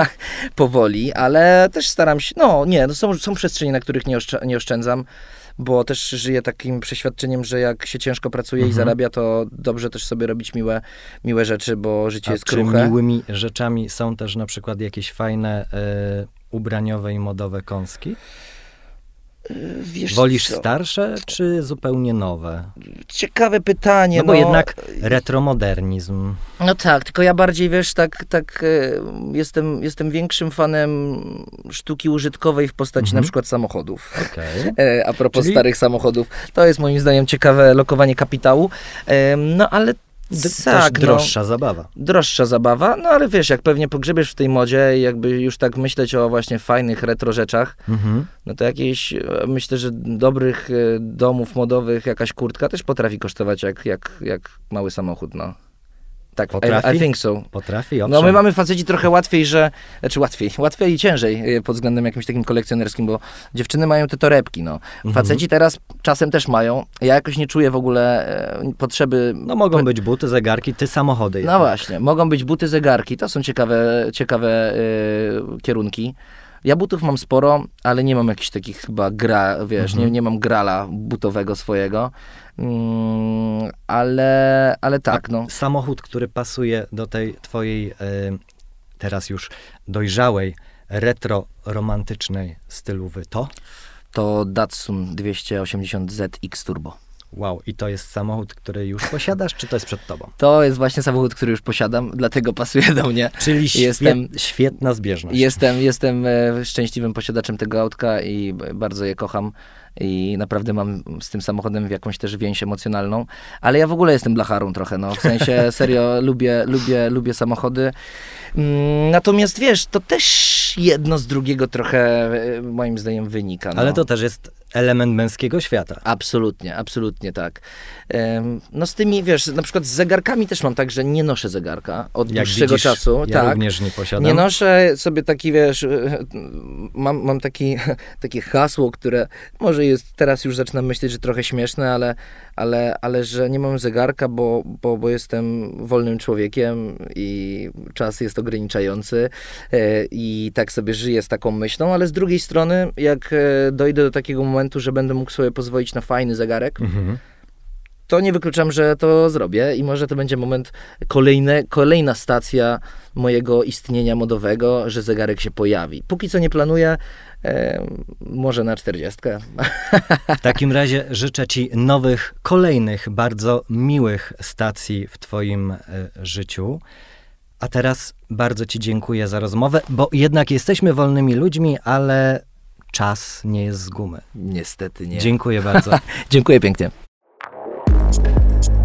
powoli, ale też staram się, no nie, no są, są przestrzenie, na których nie, oszczę, nie oszczędzam bo też żyję takim przeświadczeniem, że jak się ciężko pracuje mhm. i zarabia, to dobrze też sobie robić miłe, miłe rzeczy, bo życie A jest kruche. Czy miłymi rzeczami są też na przykład jakieś fajne y, ubraniowe i modowe kąski? Wiesz Wolisz co? starsze, czy zupełnie nowe? Ciekawe pytanie. No bo no, jednak retromodernizm. No tak, tylko ja bardziej, wiesz, tak, tak e, jestem, jestem większym fanem sztuki użytkowej w postaci mhm. na przykład samochodów. Okay. A propos Czyli... starych samochodów. To jest moim zdaniem ciekawe lokowanie kapitału. No ale tak, droższa no, zabawa. Droższa zabawa, no ale wiesz, jak pewnie pogrzebiesz w tej modzie i jakby już tak myśleć o właśnie fajnych retro rzeczach, mhm. no to jakieś, e, myślę, że dobrych e, domów modowych jakaś kurtka też potrafi kosztować jak, jak, jak mały samochód, no. Tak, Potrafi? I, I, think so. Potrafi, owszem. No my mamy faceci trochę łatwiej, że, znaczy łatwiej, łatwiej i ciężej e, pod względem jakimś takim kolekcjonerskim, bo dziewczyny mają te torebki, no. Mhm. Faceci teraz czasem też mają. Ja jakoś nie czuję w ogóle e, potrzeby... No mogą po... być buty, zegarki, ty samochody. No właśnie, mogą być buty, zegarki, to są ciekawe, ciekawe e, kierunki. Ja butów mam sporo, ale nie mam jakichś takich chyba gra, wiesz, mhm. nie, nie mam grala butowego swojego. Mm, ale, ale tak, no. Samochód, który pasuje do tej twojej y, teraz już dojrzałej, retro-romantycznej stylowy, to? To Datsun 280Z X Turbo. Wow, i to jest samochód, który już posiadasz, czy to jest przed tobą? To jest właśnie samochód, który już posiadam, dlatego pasuje do mnie. Czyli jestem, świetna zbieżność. Jestem, jestem e, szczęśliwym posiadaczem tego autka i bardzo je kocham i naprawdę mam z tym samochodem jakąś też więź emocjonalną, ale ja w ogóle jestem blacharą trochę, no w sensie serio lubię, lubię, lubię samochody. Mm, natomiast wiesz, to też jedno z drugiego trochę e, moim zdaniem wynika. No. Ale to też jest element męskiego świata. Absolutnie, absolutnie tak. No z tymi, wiesz, na przykład z zegarkami też mam tak, że nie noszę zegarka od Jak dłuższego widzisz, czasu. Ja tak. również nie posiadam. Nie noszę sobie taki, wiesz, mam, mam taki, takie hasło, które może jest, teraz już zaczynam myśleć, że trochę śmieszne, ale, ale, ale że nie mam zegarka, bo, bo, bo jestem wolnym człowiekiem i czas jest ograniczający e, i tak sobie żyję z taką myślą, ale z drugiej strony, jak e, dojdę do takiego momentu, że będę mógł sobie pozwolić na fajny zegarek, mhm to nie wykluczam, że to zrobię i może to będzie moment, kolejne, kolejna stacja mojego istnienia modowego, że zegarek się pojawi. Póki co nie planuję, e, może na czterdziestkę. W takim razie życzę Ci nowych, kolejnych, bardzo miłych stacji w Twoim e, życiu. A teraz bardzo Ci dziękuję za rozmowę, bo jednak jesteśmy wolnymi ludźmi, ale czas nie jest z gumy. Niestety nie. Dziękuję bardzo. dziękuję pięknie. Thank you.